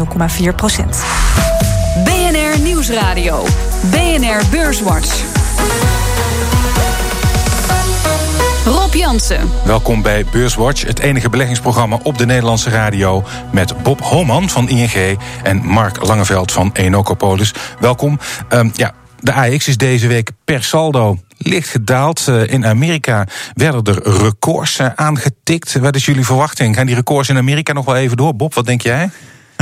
0,4 procent. BNR Nieuwsradio. BNR Beurswatch. Rob Jansen. Welkom bij Beurswatch, het enige beleggingsprogramma op de Nederlandse radio. Met Bob Homan van ING en Mark Langeveld van Enocopolis. Welkom. Um, ja, de AX is deze week per saldo licht gedaald. Uh, in Amerika werden er records uh, aangetikt. Wat is jullie verwachting? Gaan die records in Amerika nog wel even door? Bob, wat denk jij?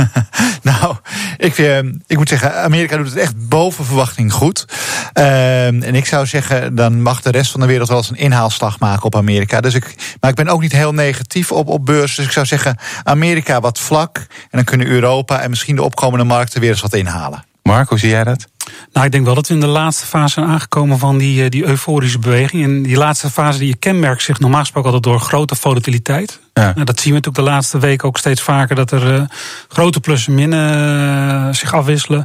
nou, ik, uh, ik moet zeggen, Amerika doet het echt boven verwachting goed. Uh, en ik zou zeggen, dan mag de rest van de wereld wel eens een inhaalslag maken op Amerika. Dus ik, maar ik ben ook niet heel negatief op, op beurs. Dus ik zou zeggen, Amerika wat vlak. En dan kunnen Europa en misschien de opkomende markten weer eens wat inhalen. Mark, hoe zie jij dat? Nou, ik denk wel dat we in de laatste fase zijn aangekomen van die, eh, die euforische beweging. En die laatste fase die je kenmerkt zich normaal gesproken altijd door grote volatiliteit. Ja. Nou, dat zien we natuurlijk de laatste weken ook steeds vaker, dat er uh, grote plussen en minnen uh, zich afwisselen.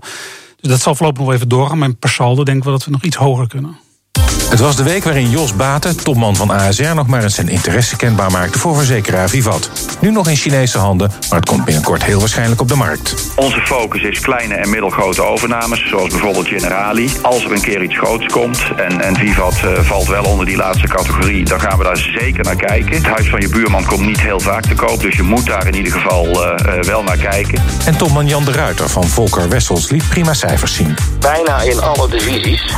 Dus dat zal voorlopig nog even doorgaan. Maar per saldo denk ik wel dat we nog iets hoger kunnen. Het was de week waarin Jos Baten, topman van ASR, nog maar eens zijn interesse kenbaar maakte voor verzekeraar Vivat. Nu nog in Chinese handen, maar het komt binnenkort heel waarschijnlijk op de markt. Onze focus is kleine en middelgrote overnames, zoals bijvoorbeeld Generali. Als er een keer iets groots komt en, en Vivat uh, valt wel onder die laatste categorie, dan gaan we daar zeker naar kijken. Het huis van je buurman komt niet heel vaak te koop, dus je moet daar in ieder geval uh, uh, wel naar kijken. En topman Jan de Ruiter van Volker Wessels liet prima cijfers zien. Bijna in alle divisies,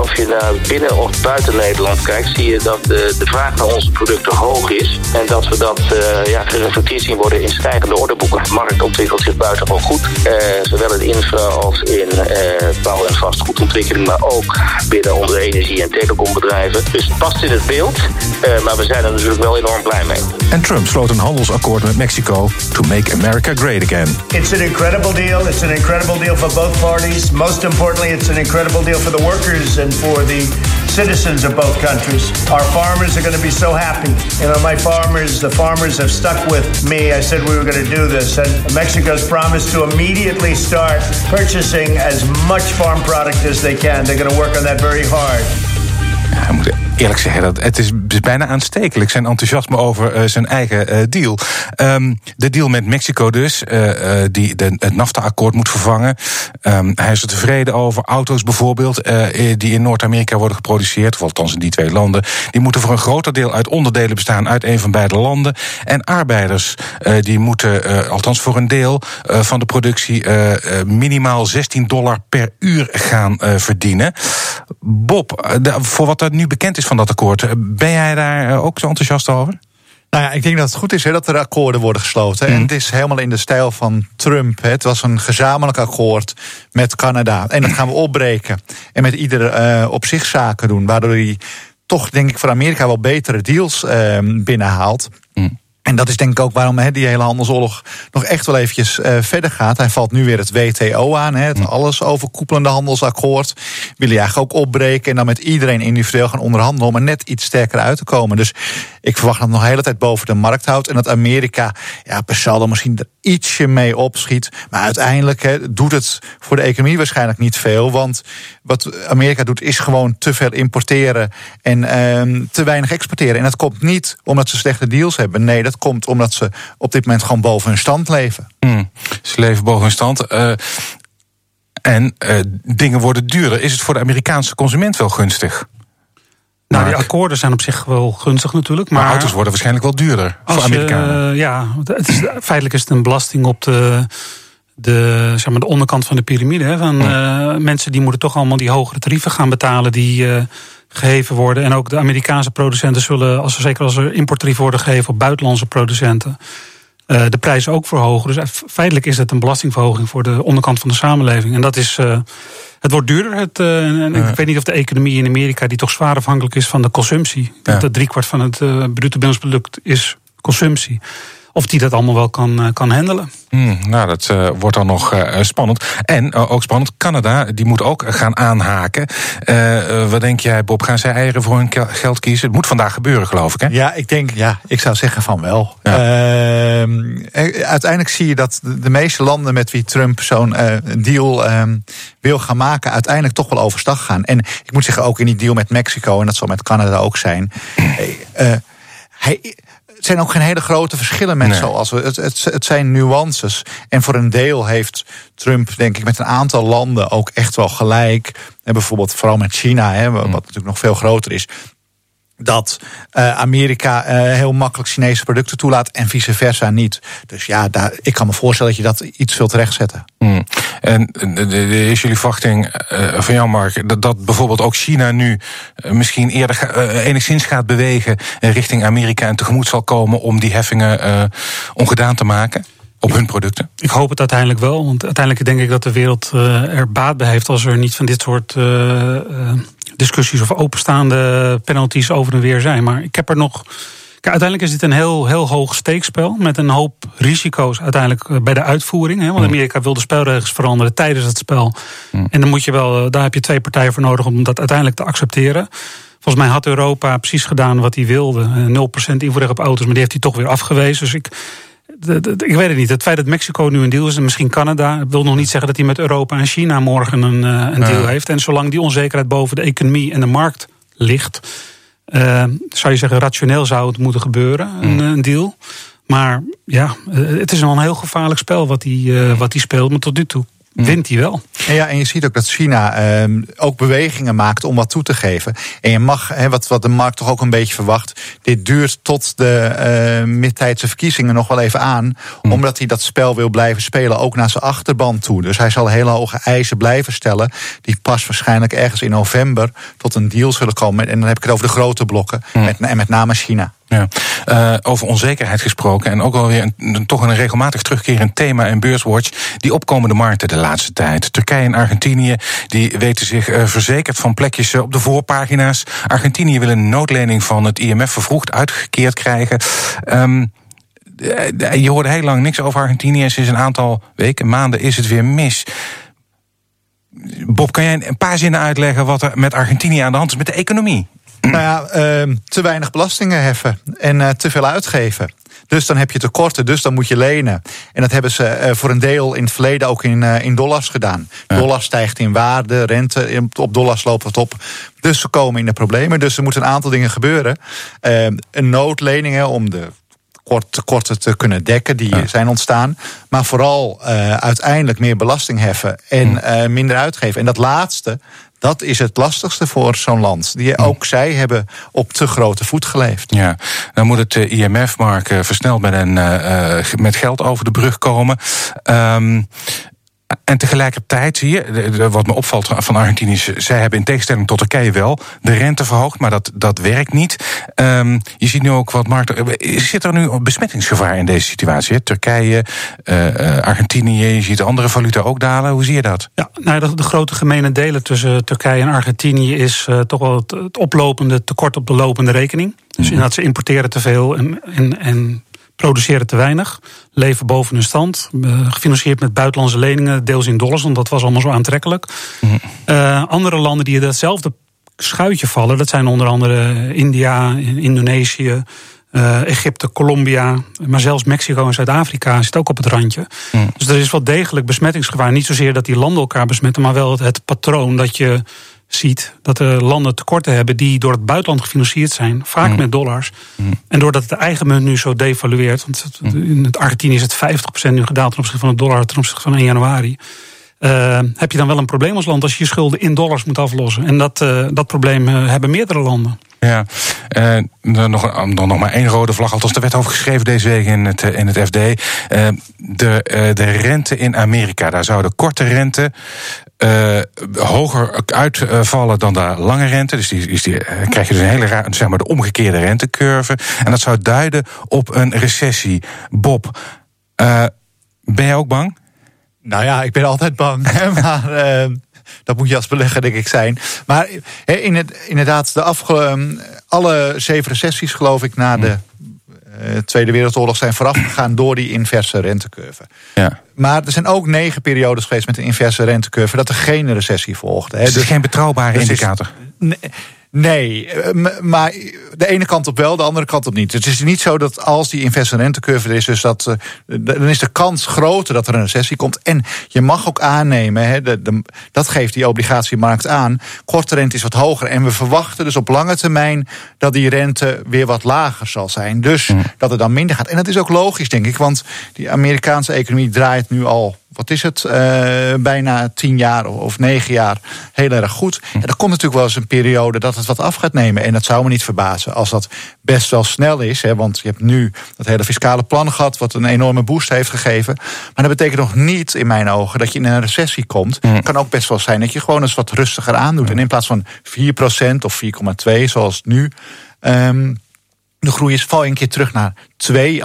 of je daar binnen of buiten Nederland kijkt, zie je dat de, de vraag naar onze producten hoog is. En dat we dat uh, ja, gereflecteerd zien worden in stijgende orderboeken. De markt ontwikkelt zich buitengewoon goed. Uh, zowel in infra als in uh, bouw- en vastgoedontwikkeling, maar ook binnen onze energie- en telecombedrijven. Dus het past in het beeld, maar we zijn er natuurlijk wel enorm blij mee. En Trump sloot een handelsakkoord met Mexico to make America great again. It's an incredible deal. It's an incredible deal for both parties. Most importantly, it's an incredible deal for the workers and for the citizens of both countries. Our farmers are going to be so happy. You know, my farmers, the farmers have stuck with me. I said we were going to do this. And Mexico's promised to immediately start purchasing as much farm product as they can. They're going to work on that very hard. Eerlijk zeggen, dat het is bijna aanstekelijk zijn enthousiasme over uh, zijn eigen uh, deal. Um, de deal met Mexico dus, uh, die de, het NAFTA-akkoord moet vervangen. Um, hij is er tevreden over. Auto's bijvoorbeeld, die in Noord-Amerika worden geproduceerd, of althans in die twee landen, die moeten voor een groter deel uit onderdelen bestaan uit een van beide landen. En arbeiders, die moeten, althans voor een deel van de productie, minimaal 16 dollar per uur gaan verdienen. Bob, voor wat er nu bekend is van dat akkoord. Ben jij daar ook zo enthousiast over? Nou ja, ik denk dat het goed is hè, dat er akkoorden worden gesloten. Mm. En het is helemaal in de stijl van Trump. Het was een gezamenlijk akkoord met Canada. En dat gaan we opbreken. En met ieder uh, op zich zaken doen. Waardoor hij toch, denk ik, voor Amerika wel betere deals uh, binnenhaalt. En dat is denk ik ook waarom he, die hele handelsoorlog nog echt wel eventjes uh, verder gaat. Hij valt nu weer het WTO aan, he, het mm. alles overkoepelende handelsakkoord. Wil hij eigenlijk ook opbreken en dan met iedereen individueel gaan onderhandelen om er net iets sterker uit te komen. Dus ik verwacht dat het nog de hele tijd boven de markt houdt. En dat Amerika ja, per saldo misschien ietsje mee opschiet. Maar uiteindelijk doet het voor de economie waarschijnlijk niet veel. Want wat Amerika doet is gewoon te veel importeren en uh, te weinig exporteren. En dat komt niet omdat ze slechte deals hebben. Nee, dat komt omdat ze op dit moment gewoon boven hun stand leven. Mm, ze leven boven hun stand. Uh, en uh, dingen worden duurder. Is het voor de Amerikaanse consument wel gunstig? Nou, die akkoorden zijn op zich wel gunstig natuurlijk. Maar, maar auto's worden waarschijnlijk wel duurder voor Amerikanen. Uh, ja, het is, feitelijk is het een belasting op de, de, zeg maar de onderkant van de piramide. Hè, van, uh, mensen die moeten toch allemaal die hogere tarieven gaan betalen. Die uh, geheven worden. En ook de Amerikaanse producenten zullen, als er, zeker als er importtarieven worden gegeven op buitenlandse producenten, uh, de prijzen ook verhogen. Dus feitelijk is het een belastingverhoging voor de onderkant van de samenleving. En dat is. Uh, het wordt duurder. Het, uh, en ja. Ik weet niet of de economie in Amerika, die toch zwaar afhankelijk is van de consumptie. Ja. Dat driekwart van het bruto binnenlands is consumptie of die dat allemaal wel kan, uh, kan handelen. Hmm, nou, dat uh, wordt dan nog uh, spannend. En ook spannend, Canada, die moet ook gaan aanhaken. wat denk jij, Bob? Gaan zij eieren voor hun geld kiezen? Het moet vandaag gebeuren, geloof ik, hè? Ja, ik denk, ja, ik zou zeggen van wel. Ja. Ehm, uiteindelijk zie je dat de meeste landen met wie Trump zo'n deal ehm, wil gaan maken, uiteindelijk toch wel overstag gaan. En ik moet zeggen, ook in die deal met Mexico, en dat zal met Canada ook zijn. hij het zijn ook geen hele grote verschillen met Nee. zoals we. Het, het, het zijn nuances. En voor een deel heeft Trump, denk ik, met een aantal landen ook echt wel gelijk. En bijvoorbeeld vooral met China, hè, wat natuurlijk nog veel groter is. Dat eh, Amerika eh, heel makkelijk Chinese producten toelaat en vice versa niet. Dus ja, daar, ik kan me voorstellen dat je dat iets zult rechtzetten. Hmm. En is jullie verwachting eh, van jou, Mark, dat, dat bijvoorbeeld ook China nu eh, misschien eerder eh, enigszins gaat bewegen richting Amerika en tegemoet zal komen om die heffingen ongedaan te maken op hun producten? Ik hoop het uiteindelijk wel. Want uiteindelijk denk ik dat de wereld er baat bij heeft als er niet van dit soort discussies of openstaande penalties over en weer zijn. Maar ik heb er nog. Uiteindelijk is dit een heel, heel hoog steekspel met een hoop risico's uiteindelijk eh, bij de uitvoering. Hè? Want Amerika wil de spelregels veranderen tijdens het spel. En dan moet je wel, eh, daar heb je twee partijen voor nodig om dat uiteindelijk te accepteren. Volgens mij had Europa precies gedaan wat hij wilde. Eh, 0% invoerrecht op auto's, maar die heeft hij toch weer afgewezen. Dus ik, ik weet het niet. Het feit dat Mexico nu een deal is en misschien Canada... wil nog niet zeggen dat hij met Europa en China morgen een, eh, een deal heeft. En zolang die onzekerheid boven de economie en de markt ligt... eh, zou je zeggen, rationeel zou het moeten gebeuren, een, een deal. Maar ja, eh, het is wel een heel gevaarlijk spel wat hij, eh, wat hij speelt. Maar tot nu toe wint hij wel. En, ja, en je ziet ook dat China ehm, ook bewegingen maakt om wat toe te geven. En je mag, hè, wat, wat de markt toch ook een beetje verwacht, dit duurt tot de eh midtijdse verkiezingen nog wel even aan. Omdat hij dat spel wil blijven spelen, ook naar zijn achterban toe. Dus hij zal hele hoge eisen blijven stellen. Die pas waarschijnlijk ergens in november tot een deal zullen komen. En dan heb ik het over de grote blokken. Met, en met name China. Eh, over onzekerheid gesproken en ook wel weer een, toch een regelmatig terugkerend thema in Beurswatch. Die opkomende markten de laatste tijd. Turkije en Argentinië die weten zich eh, verzekerd van plekjes eh, op de voorpagina's. Argentinië wil een noodlening van het IMF vervroegd uitgekeerd krijgen. Ehm, eh, je hoorde heel lang niks over Argentinië en sinds een aantal weken, maanden is het weer mis. Bob, kan jij een paar zinnen uitleggen wat er met Argentinië aan de hand is met de economie? Nou ja, ehm, te weinig belastingen heffen en eh, te veel uitgeven. Dus dan heb je tekorten, dus dan moet je lenen. En dat hebben ze eh, voor een deel in het verleden ook in, eh, in dollars gedaan. Dollar stijgt in waarde, rente op dollars loopt het op. Dus ze komen in de problemen. Dus er moeten een aantal dingen gebeuren. Ehm, een noodlening hè, om de kort- tekorten te kunnen dekken die zijn ontstaan. Maar vooral uiteindelijk meer belasting heffen en minder uitgeven. En dat laatste, dat is het lastigste voor zo'n land. Die ook zij hebben op te grote voet geleefd. Ja, dan moet het eh, IMF, Mark, eh, versneld met, een, eh, met geld over de brug komen. Ehm, en tegelijkertijd zie je, wat me opvalt van Argentinië, is, zij hebben in tegenstelling tot Turkije wel de rente verhoogd, maar dat, dat werkt niet. Ehm, je ziet nu ook wat markt. eh, Zit er nu besmettingsgevaar in deze situatie? hè? Turkije, eh, eh, Argentinië, je ziet de andere valuta ook dalen. Hoe zie je dat? Ja, nou, de, de grote gemene delen tussen Turkije en Argentinië is toch wel het, het oplopende tekort op de lopende rekening. Dus inderdaad, ze importeren te veel en, en, en produceren te weinig. Leven boven hun stand. eh, gefinancierd met buitenlandse leningen, deels in dollars, want dat was allemaal zo aantrekkelijk. Eh, andere landen die in datzelfde schuitje vallen, dat zijn onder andere India, Indonesië. eh, Egypte, Colombia, maar zelfs Mexico en Zuid-Afrika zit ook op het randje. Dus er is wel degelijk besmettingsgevaar. Niet zozeer dat die landen elkaar besmetten, maar wel het, het patroon dat je ziet dat de landen tekorten hebben die door het buitenland gefinancierd zijn, vaak met dollars. En doordat het eigen munt nu zo devalueert, want het- in het Argentinië is het 50% nu gedaald ten opzichte van het dollar ten opzichte van 1 januari. eh, heb je dan wel een probleem als land als je je schulden in dollars moet aflossen? En dat, eh, dat probleem eh, hebben meerdere landen. Ja, dan, nog, dan nog maar één rode vlag. Althans, er werd over geschreven deze week in het, in het FD. De, de rente in Amerika. Daar zou de korte rente eh, hoger uitvallen dan de lange rente. Dus die, is die, eh, krijg je dus een hele raar, zeg maar de omgekeerde rentecurve. En dat zou duiden op een recessie. Bob, eh, ben jij ook bang? Nou ja, ik ben altijd bang. maar eh, dat moet je als belegger denk ik zijn. Maar in het, inderdaad, de afge, ehm, alle zeven recessies geloof ik na de eh, Tweede Wereldoorlog zijn voorafgegaan door die inverse rentecurve. Ja. Maar er zijn ook negen periodes geweest met een inverse rentecurve dat er geen recessie volgde. Hè. Dus Dus- geen betrouwbare dus is- indicator. Nee, Nee, eh, maar de ene kant op wel, de andere kant op niet. Het is niet zo dat als die investmentcurve er is, dus dat, eh, dan is de kans groter dat er een recessie komt. En je mag ook aannemen, hè, de, dat geeft die obligatiemarkt aan, korte rente is wat hoger. En we verwachten dus op lange termijn dat die rente weer wat lager zal zijn. Dus mm. dat het dan minder gaat. En dat is ook logisch, denk ik, want die Amerikaanse economie draait nu al wat is het, uh, bijna tien jaar of negen jaar heel erg goed. En er komt natuurlijk wel eens een periode dat het wat af gaat nemen. En dat zou me niet verbazen als dat best wel snel is. Hè, want je hebt nu dat hele fiscale plan gehad, wat een enorme boost heeft gegeven. Maar dat betekent nog niet, in mijn ogen, dat je in een recessie komt. Het kan ook best wel zijn dat je gewoon eens wat rustiger aandoet. En in plaats van 4% of 4,2 zoals nu. Um, de groei is, val een keer terug naar 2, 1,5.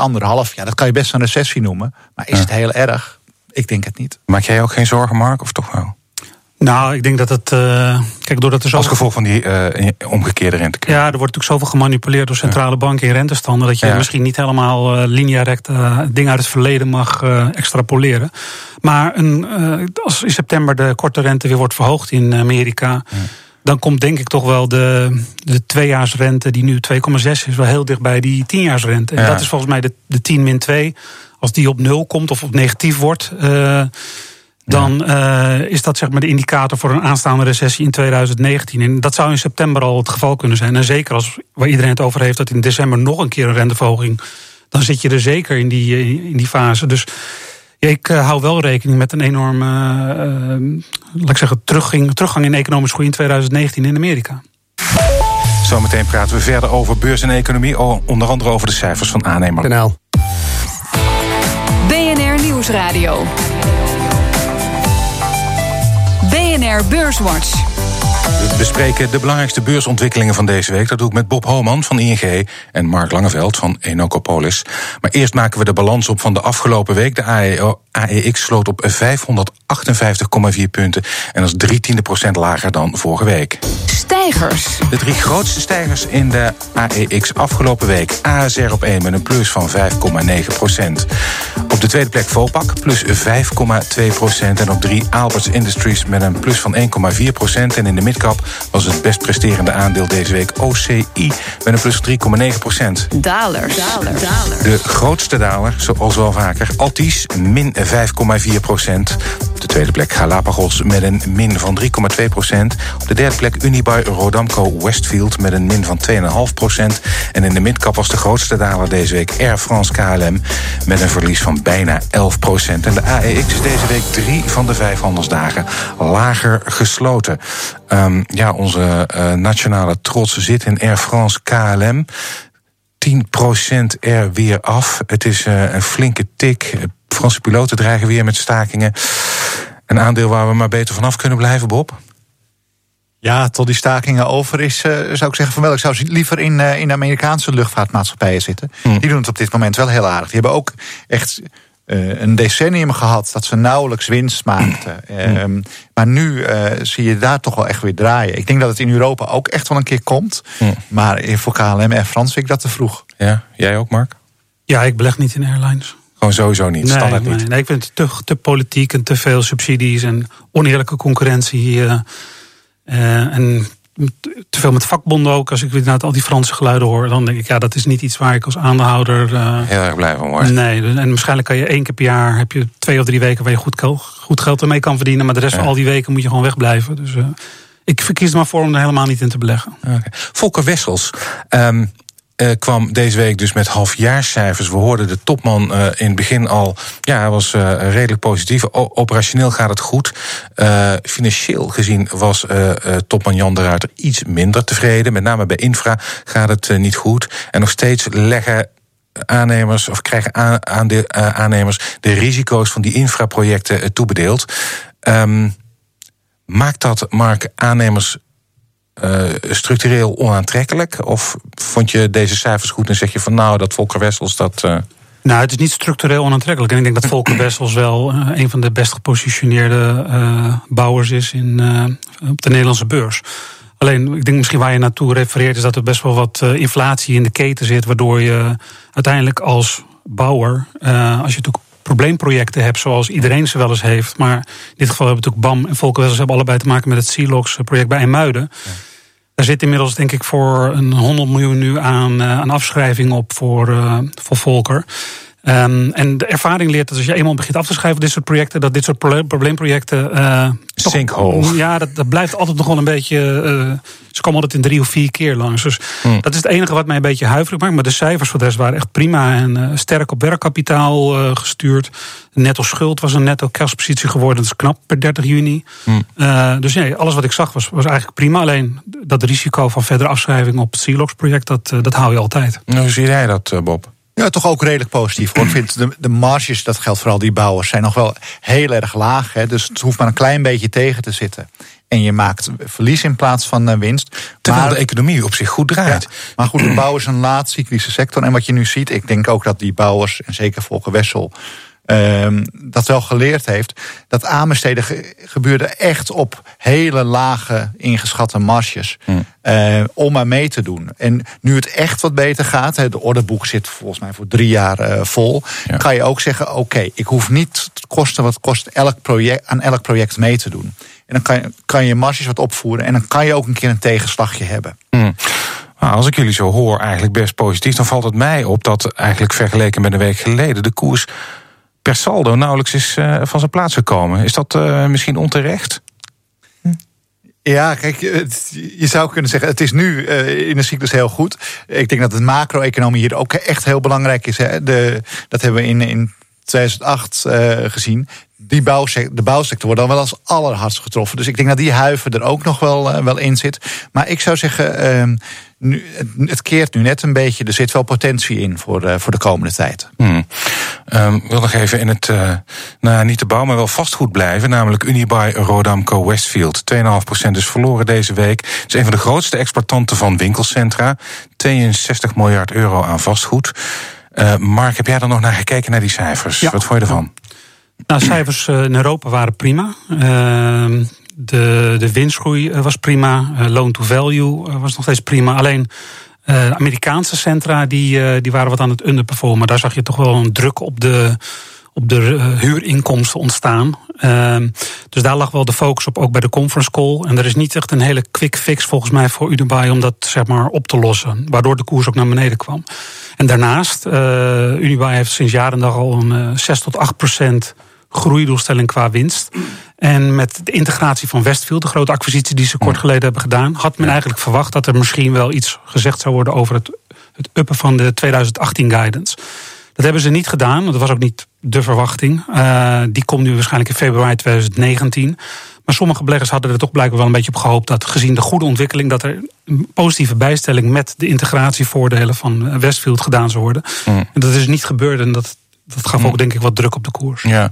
Ja, dat kan je best een recessie noemen. Maar is het heel erg? Ik denk het niet. Maak jij ook geen zorgen, Mark, of toch wel? Nou, ik denk dat het. Uh, kijk, doordat er zo. Als gevolg van die uh, omgekeerde rente. Ja, er wordt natuurlijk zoveel gemanipuleerd door centrale banken in rentestanden. dat je misschien niet helemaal uh, linea recta dingen uit het verleden mag extrapoleren. Maar een, als in september de korte rente weer wordt verhoogd in Amerika. Dan komt denk ik toch wel de, de tweejaarsrente, die nu 2,6 is, wel heel dicht bij die tienjaarsrente. En dat is volgens mij de, de 10 min 2 als die op nul komt of op negatief wordt, uh, dan uh, is dat zeg maar de indicator voor een aanstaande recessie in 2019. En dat zou in september al het geval kunnen zijn. En zeker als waar iedereen het over heeft dat in december nog een keer een renteverhoging, dan zit je er zeker in die, eh, in die fase. Dus ik hou wel rekening met een enorme, uh, laat ik zeggen, teruggang, teruggang in economische groei in 2019 in Amerika. Zometeen praten we verder over beurs en economie, onder andere over de cijfers van aannemer. Kanaal. Nieuwsradio. BNR Beurswatch. We bespreken de belangrijkste beursontwikkelingen van deze week. Dat doe ik met Bob Homan van ING en Mark Langeveld van Enocopolis. Maar eerst maken we de balans op van de afgelopen week. De AEX sloot op 558,4 punten en dat is drie tiende procent lager dan vorige week. Stijgers. De drie grootste stijgers in de AEX afgelopen week. ASR op 1 met een plus van 5,9 procent. Op de tweede plek Vopak plus 5,2 procent. En op drie Alberts Industries met een plus van 1,4 procent. En in de midcap was het best presterende aandeel deze week OCI met een plus van 3,9 procent. Dalers. Daler. De grootste daler, zoals wel vaker, Altis min 5,4 procent. Op de tweede plek Galapagos met een min van 3,2 procent. Op de derde plek Unibuy Rodamco Westfield met een min van 2,5 procent. En in de midcap was de grootste daler deze week Air France KLM met een verlies van bijna 11 procent. En de AEX is deze week drie van de vijf handelsdagen lager gesloten. Um, ja, onze uh, nationale trots zit in Air France KLM. 10% er weer af. Het is uh, een flinke tik. Franse piloten dreigen weer met stakingen. Een aandeel waar we maar beter vanaf kunnen blijven, Bob? Ja, tot die stakingen over is, uh, zou ik zeggen van wel. Ik zou liever in, uh, in de Amerikaanse luchtvaartmaatschappijen zitten. Hmm. Die doen het op dit moment wel heel aardig. Die hebben ook echt uh, een decennium gehad dat ze nauwelijks winst maakten. Mm. maar nu zie je daar toch wel echt weer draaien. Ik denk dat het in Europa ook echt wel een keer komt. Mm. Maar voor KLM en Frans vind ik dat te vroeg. Ja, jij ook, Mark? Ja, ik beleg niet in airlines. Gewoon sowieso niet, nee, niet. Nee, ik vind het te, te politiek en te veel subsidies en oneerlijke concurrentie. Uh, en te veel met vakbonden ook. Als ik inderdaad al die Franse geluiden hoor, dan denk ik, ja, dat is niet iets waar ik als aandeelhouder. Uh, Heel erg blij van word. Nee, dus- en waarschijnlijk kan je één keer per jaar heb je twee of drie weken waar je goed, goed geld ermee kan verdienen. Maar de rest ja. van al die weken moet je gewoon wegblijven. Dus uh, ik verkies er maar voor om er helemaal niet in te beleggen. Okay. Volker Wessels. Um, uh, kwam deze week dus met halfjaarscijfers. We hoorden de topman uh, in het begin al. Ja, hij was uh, redelijk positief. Operationeel gaat het goed. financieel gezien was topman Jan de Ruiter iets minder tevreden. Met name bij infra gaat het niet goed. En nog steeds leggen aannemers of krijgen aandeel, aannemers de risico's van die infraprojecten toebedeeld. Um, maakt dat, Mark, aannemers uh, structureel onaantrekkelijk? Of vond je deze cijfers goed en zeg je van nou, dat Volker Wessels dat. Uh... Nou, het is niet structureel onaantrekkelijk. En ik denk dat Volker Wessels wel uh, een van de best gepositioneerde bouwers is in, op de Nederlandse beurs. Alleen, ik denk misschien waar je naartoe refereert, is dat er best wel wat inflatie in de keten zit. Waardoor je uiteindelijk als bouwer, als je natuurlijk probleemprojecten hebt, zoals iedereen ze wel eens heeft. Maar in dit geval hebben we natuurlijk BAM en Volker Wessels hebben allebei te maken met het Silox project bij IJmuiden. Ja Daar zit inmiddels denk ik voor een 100 miljoen nu aan, aan afschrijving op voor, voor Volker. Um, en de ervaring leert dat als je eenmaal begint af te schrijven dit soort projecten, dat dit soort probleemprojecten. Uh, Sinkhole. Ja, dat, dat blijft altijd nog wel een beetje. Uh, ze komen altijd in drie of vier keer langs. Dus hmm. dat is het enige wat mij een beetje huiverig maakt. Maar de cijfers voor de rest waren echt prima en uh, sterk op werkkapitaal gestuurd. netto schuld was een netto cashpositie geworden. Dat is knap per 30 juni. Hmm. dus nee, alles wat ik zag was, was eigenlijk prima. Alleen dat risico van verdere afschrijving op het Celox project, dat, dat hou je altijd. Hoe zie jij dat, Bob? Ja, toch ook redelijk positief hoor. Ik vind de, de marges, dat geldt vooral die bouwers, zijn nog wel heel erg laag. Hè, dus het hoeft maar een klein beetje tegen te zitten. En je maakt verlies in plaats van eh, winst. Terwijl maar, de economie op zich goed draait. maar goed, de bouw is een laat cyclische sector. En wat je nu ziet, ik denk ook dat die bouwers, en zeker Volker Wessel, um, dat wel geleerd heeft. Dat aanbesteden gebeurde echt op hele lage ingeschatte marges. Hmm. Uh, om maar mee te doen. En nu het echt wat beter gaat, de orderboek zit volgens mij voor drie jaar uh, vol. Kan je ook zeggen: oké, ik hoef niet kosten wat kost elk project, aan elk project mee te doen. En dan kan je, kan je marges wat opvoeren. En dan kan je ook een keer een tegenslagje hebben. Hmm. Nou, als ik jullie zo hoor, eigenlijk best positief, dan valt het mij op dat eigenlijk vergeleken met een week geleden de koers per saldo nauwelijks is uh, van zijn plaats gekomen. Is dat uh, misschien onterecht? Ja, kijk, je zou kunnen zeggen, het is nu uh, in de cyclus heel goed. Ik denk dat de macro-economie hier ook echt heel belangrijk is. Hè. De, dat hebben we in, in 2008 gezien. Die bouwsector, de bouwsector wordt dan wel als allerhardst getroffen. Dus ik denk dat die huiver er ook nog wel, wel in zit. Maar ik zou zeggen, ehm, nu, het keert nu net een beetje. Er zit wel potentie in voor, voor de komende tijd. Hmm. Um, ik wil nog even in het, uh, nou niet de bouw, maar wel vastgoed blijven. Namelijk Unibuy Rodamco Westfield. 2,5% is verloren deze week. Het is een van de grootste exportanten van winkelcentra. 62 miljard euro aan vastgoed. Uh, Mark, heb jij er nog naar gekeken naar die cijfers? Ja. Wat vond je ervan? Nou, cijfers in Europa waren prima. Uh, de, de winstgroei eh, was prima. Loan to value eh, was nog steeds prima. Alleen uh, Amerikaanse centra die, die waren wat aan het underperformen. Daar zag je toch wel een druk op de, op de huurinkomsten ontstaan. Ehm, dus daar lag wel de focus op, ook bij de conference call. En er is niet echt een hele quick fix volgens mij voor Unibail om dat zeg maar, op te lossen. Waardoor de koers ook naar beneden kwam. En daarnaast, uh, Unibail heeft sinds jaren dag al een 6 tot 8 procent groeidoelstelling qua winst. En met de integratie van Westfield, de grote acquisitie die ze kort geleden hebben gedaan, had men eigenlijk verwacht dat er misschien wel iets gezegd zou worden over het, het uppen van de 2018 guidance. Dat hebben ze niet gedaan, want dat was ook niet de verwachting. Uh, die komt nu waarschijnlijk in februari 2019. Maar sommige beleggers hadden er toch blijkbaar wel een beetje op gehoopt dat gezien de goede ontwikkeling, dat er een positieve bijstelling met de integratievoordelen van Westfield gedaan zou worden. Mm. En dat is niet gebeurd en dat dat gaf ook denk ik wat druk op de koers. Ja,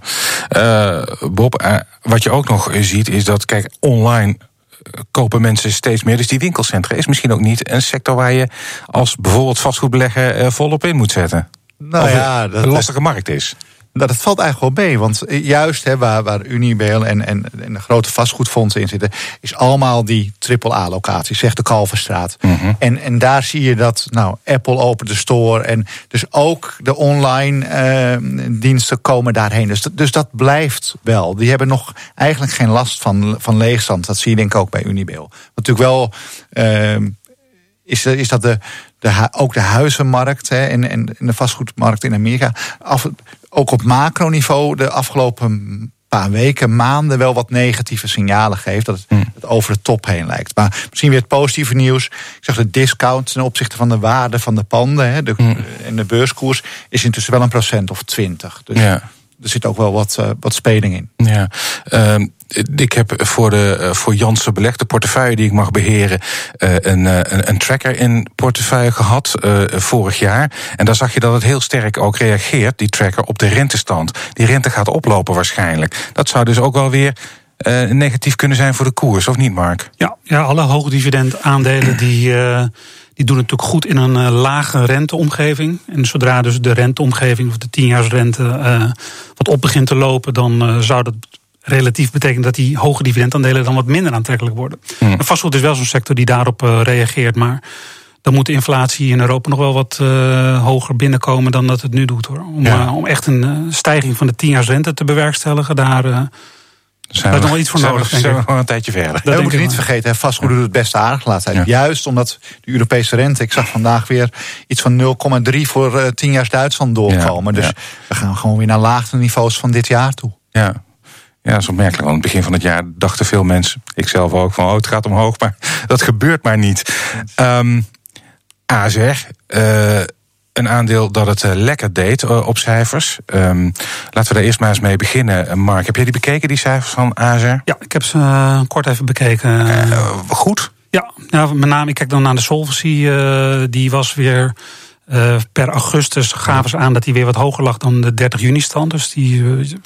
uh, Bob, uh, wat je ook nog ziet is dat, kijk, online eh, kopen mensen steeds meer. Dus die winkelcentra is misschien ook niet een sector waar je als bijvoorbeeld vastgoedbelegger volop in moet zetten. Nou ja, dat een lastige markt is. Dat het valt eigenlijk wel mee. Want juist hè, waar, waar Unibail en, en, en de grote vastgoedfondsen in zitten, is allemaal die triple-A-locatie, zegt de Kalverstraat. Mm en, en daar zie je dat nou, Apple opent de store. En dus ook de online uh, diensten komen daarheen. Dus, dus dat blijft wel. Die hebben nog eigenlijk geen last van, van leegstand. Dat zie je denk ik ook bij Unibail. Natuurlijk wel. Uh, is, is dat de, de, ook de huizenmarkt hè, en, en de vastgoedmarkt in Amerika. Af, ook op macroniveau de afgelopen paar weken, maanden wel wat negatieve signalen geeft. Dat het, hmm. over de top heen lijkt. Maar misschien weer het positieve nieuws. Ik zag de discount ten opzichte van de waarde van de panden hè, de, hmm. en de beurskoers is intussen wel een procent of twintig. Dus ja. Er zit ook wel wat, uh, wat speling in. Ja. Uh, ik heb voor, de, eh, voor Janssen Beleg, de portefeuille die ik mag beheren, eh, een, eh, een, een tracker in portefeuille gehad vorig jaar. En daar zag je dat het heel sterk ook reageert, die tracker, op de rentestand. Die rente gaat oplopen waarschijnlijk. Dat zou dus ook wel weer negatief kunnen zijn voor de koers, of niet, Mark? Ja, ja alle hoogdividend aandelen die. Die doen natuurlijk goed in een lage renteomgeving. En zodra dus de renteomgeving of de tienjaarsrente uh, wat op begint te lopen, dan zou dat relatief betekent dat die hoge dividendaandelen dan wat minder aantrekkelijk worden. Hmm. Vastgoed is wel zo'n sector die daarop reageert, maar dan moet de inflatie in Europa nog wel wat hoger binnenkomen dan dat het nu doet hoor. Om, ja. om echt een stijging van de 10 rente te bewerkstelligen, daar, Zijn is nog wel iets voor zijn nodig, we, denk zijn ik. we gewoon een tijdje verder. Dat we moeten ik niet vergeten, hè, vastgoed doet het beste aardig de laatste tijd. Ja. Juist omdat de Europese rente, ik zag vandaag weer iets van 0,3 voor eh 10 jaar Duitsland doorkomen. Ja, dus ja. we gaan gewoon weer naar laagste niveaus van dit jaar toe. Ja. Ja, dat is opmerkelijk. Want aan het begin van het jaar dachten veel mensen, ik zelf ook, van oh, het gaat omhoog, maar dat gebeurt maar niet. Ehm ASR, eh, een aandeel dat het eh, lekker deed eh, op cijfers. Ehm, laten we daar eerst maar eens mee beginnen. Mark, heb jij die bekeken, die cijfers van ASR? Ja, ik heb ze eh, kort even bekeken. Goed. Ja, ja, met name, ik kijk dan naar de solvency. die was weer per augustus gaven ze aan dat die weer wat hoger lag dan de 30 juni stand. Dus die eh,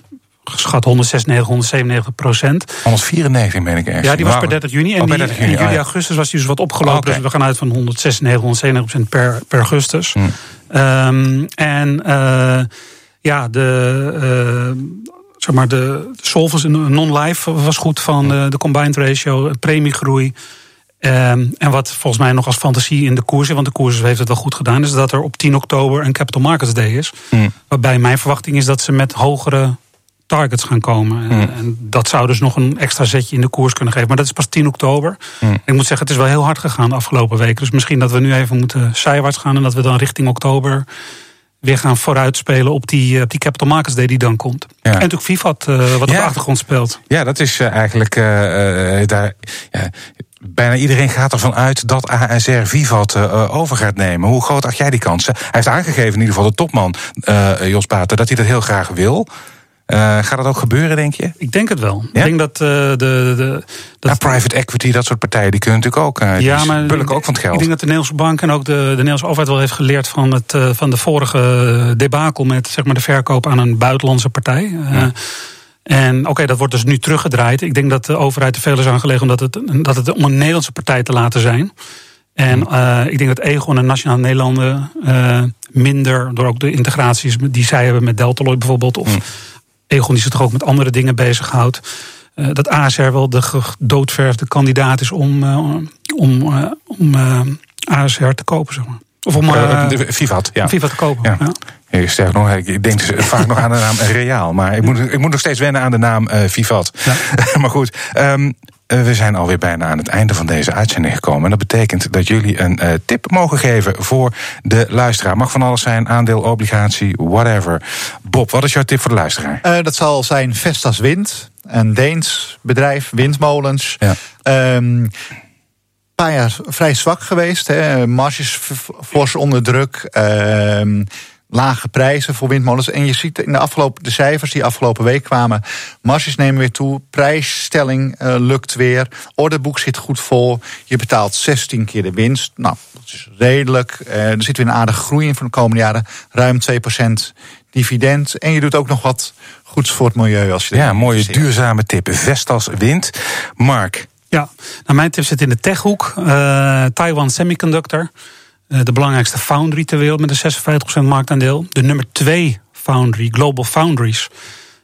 geschat 196, 197 procent. 194 ben ik ergens. Ja, die was per 30 juni. En Oh, per die, 30 juni, in juli, ja. augustus was die dus wat opgelopen. Oké. Dus we gaan uit van 196, 197 procent per, per augustus. Hmm. Ehm, en eh, ja, de, eh, zeg maar de solvency non-life was goed van de, de combined ratio, premiegroei. Ehm, en wat volgens mij nog als fantasie in de koers, want de koers heeft het wel goed gedaan, is dat er op 10 oktober een Capital Markets Day is. Hmm. Waarbij mijn verwachting is dat ze met hogere targets gaan komen. En- En dat zou dus nog een extra zetje in de koers kunnen geven. Maar dat is pas 10 oktober. Ik moet zeggen, het is wel heel hard gegaan de afgelopen weken. Dus misschien dat we nu even moeten zijwaarts gaan... en dat we dan richting oktober weer gaan vooruitspelen... op die, eh, op die Capital Markets Day die dan komt. Ja. En natuurlijk Vivat, eh, wat op de achtergrond speelt. Ja, dat is eh, eigenlijk daar. Ja, bijna iedereen gaat ervan uit dat ASR Vivat over gaat nemen. Hoe groot acht jij die kansen? Hij heeft aangegeven, in ieder geval de topman Jos Baten, dat hij dat heel graag wil. Eh, gaat dat ook gebeuren, denk je? Ik denk het wel. Ja? Ik denk dat eh, de... de dat Ja, private equity, dat soort partijen, die kunnen natuurlijk ook. eh, die bulken ook van het Ik geld. denk dat de Nederlandse bank en ook de, de Nederlandse overheid wel heeft geleerd van, het, van de vorige debakel met zeg maar, de verkoop aan een buitenlandse partij. En oké, dat wordt dus nu teruggedraaid. Ik denk dat de overheid te veel is aangelegen omdat het, dat het om een Nederlandse partij te laten zijn. En eh, ik denk dat Egon en Nationaal Nederlanden minder, door ook de integraties die zij hebben met Deltaloid bijvoorbeeld, of Egon die zich toch ook met andere dingen bezighoudt. eh, dat ASR wel de gedoodverfde kandidaat is om, eh, om, eh, om ASR te kopen, zeg maar. Of om de Vivat, ja. Viva te kopen. Ja. Ja. Ja, Sterker nog, ik denk dus vaak nog aan de naam Reaal. Maar ik moet, ik moet nog steeds wennen aan de naam eh, Vivat. maar goed, ehm, eh, we zijn alweer bijna aan het einde van deze uitzending gekomen. En dat betekent dat jullie een eh, tip mogen geven voor de luisteraar. Mag van alles zijn, aandeel, obligatie, whatever. Bob, wat is jouw tip voor de luisteraar? Eh, dat zal zijn Vestas Wind, een Deens bedrijf, windmolens. Ja. Ehm, een paar jaar vrij zwak geweest. Hè. Marges fors onder druk. ehm, lage prijzen voor windmolens. En je ziet in de, afgelopen, de cijfers die afgelopen week kwamen... marges nemen weer toe, prijsstelling eh, lukt weer... orderboek zit goed vol, je betaalt 16 keer de winst. Nou, dat is redelijk. Eh, er zit weer een aardige groei in voor de komende jaren. Ruim 2% dividend. En je doet ook nog wat goeds voor het milieu. Als je Ja, mooie investeert. duurzame tip. Vestas Wind. Mark, Ja, nou, mijn tip zit in de techhoek. Eh Taiwan Semiconductor. Eh, de belangrijkste foundry ter wereld met een 56% marktaandeel. De nummer 2 foundry, Global Foundries,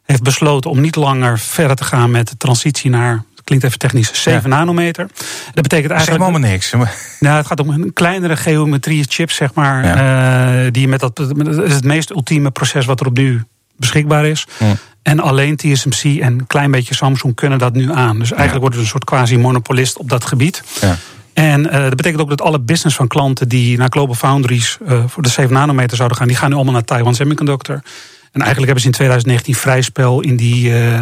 heeft besloten om niet langer verder te gaan met de transitie naar. Klinkt even technisch, 7 nanometer. Dat betekent zeg eigenlijk. maar maar niks. Nou, het gaat om een kleinere geometrie chip, zeg maar. Ja. eh, die met dat, is het meest ultieme proces wat er op nu beschikbaar is. Ja. En alleen TSMC en een klein beetje Samsung kunnen dat nu aan. Dus eigenlijk wordt het een soort quasi-monopolist op dat gebied. En eh, dat betekent ook dat alle business van klanten die naar Global Foundries eh, voor de 7 nanometer zouden gaan, die gaan nu allemaal naar Taiwan Semiconductor. En eigenlijk hebben ze in 2019 vrij spel in die, eh,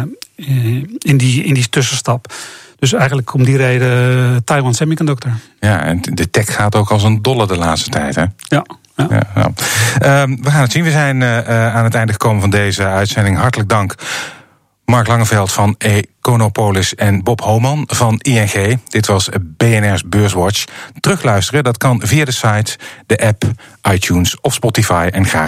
in die, in die tussenstap. Dus eigenlijk om die reden Taiwan Semiconductor. Ja, en de tech gaat ook als een dolle de laatste tijd, hè? Ja. ja. Ehm, we gaan het zien. We zijn aan het einde gekomen van deze uitzending. Hartelijk dank. Mark Langeveld van Econopolis en Bob Homan van ING. Dit was BNR's Beurswatch. Terugluisteren, dat kan via de site, de app, iTunes of Spotify. En graag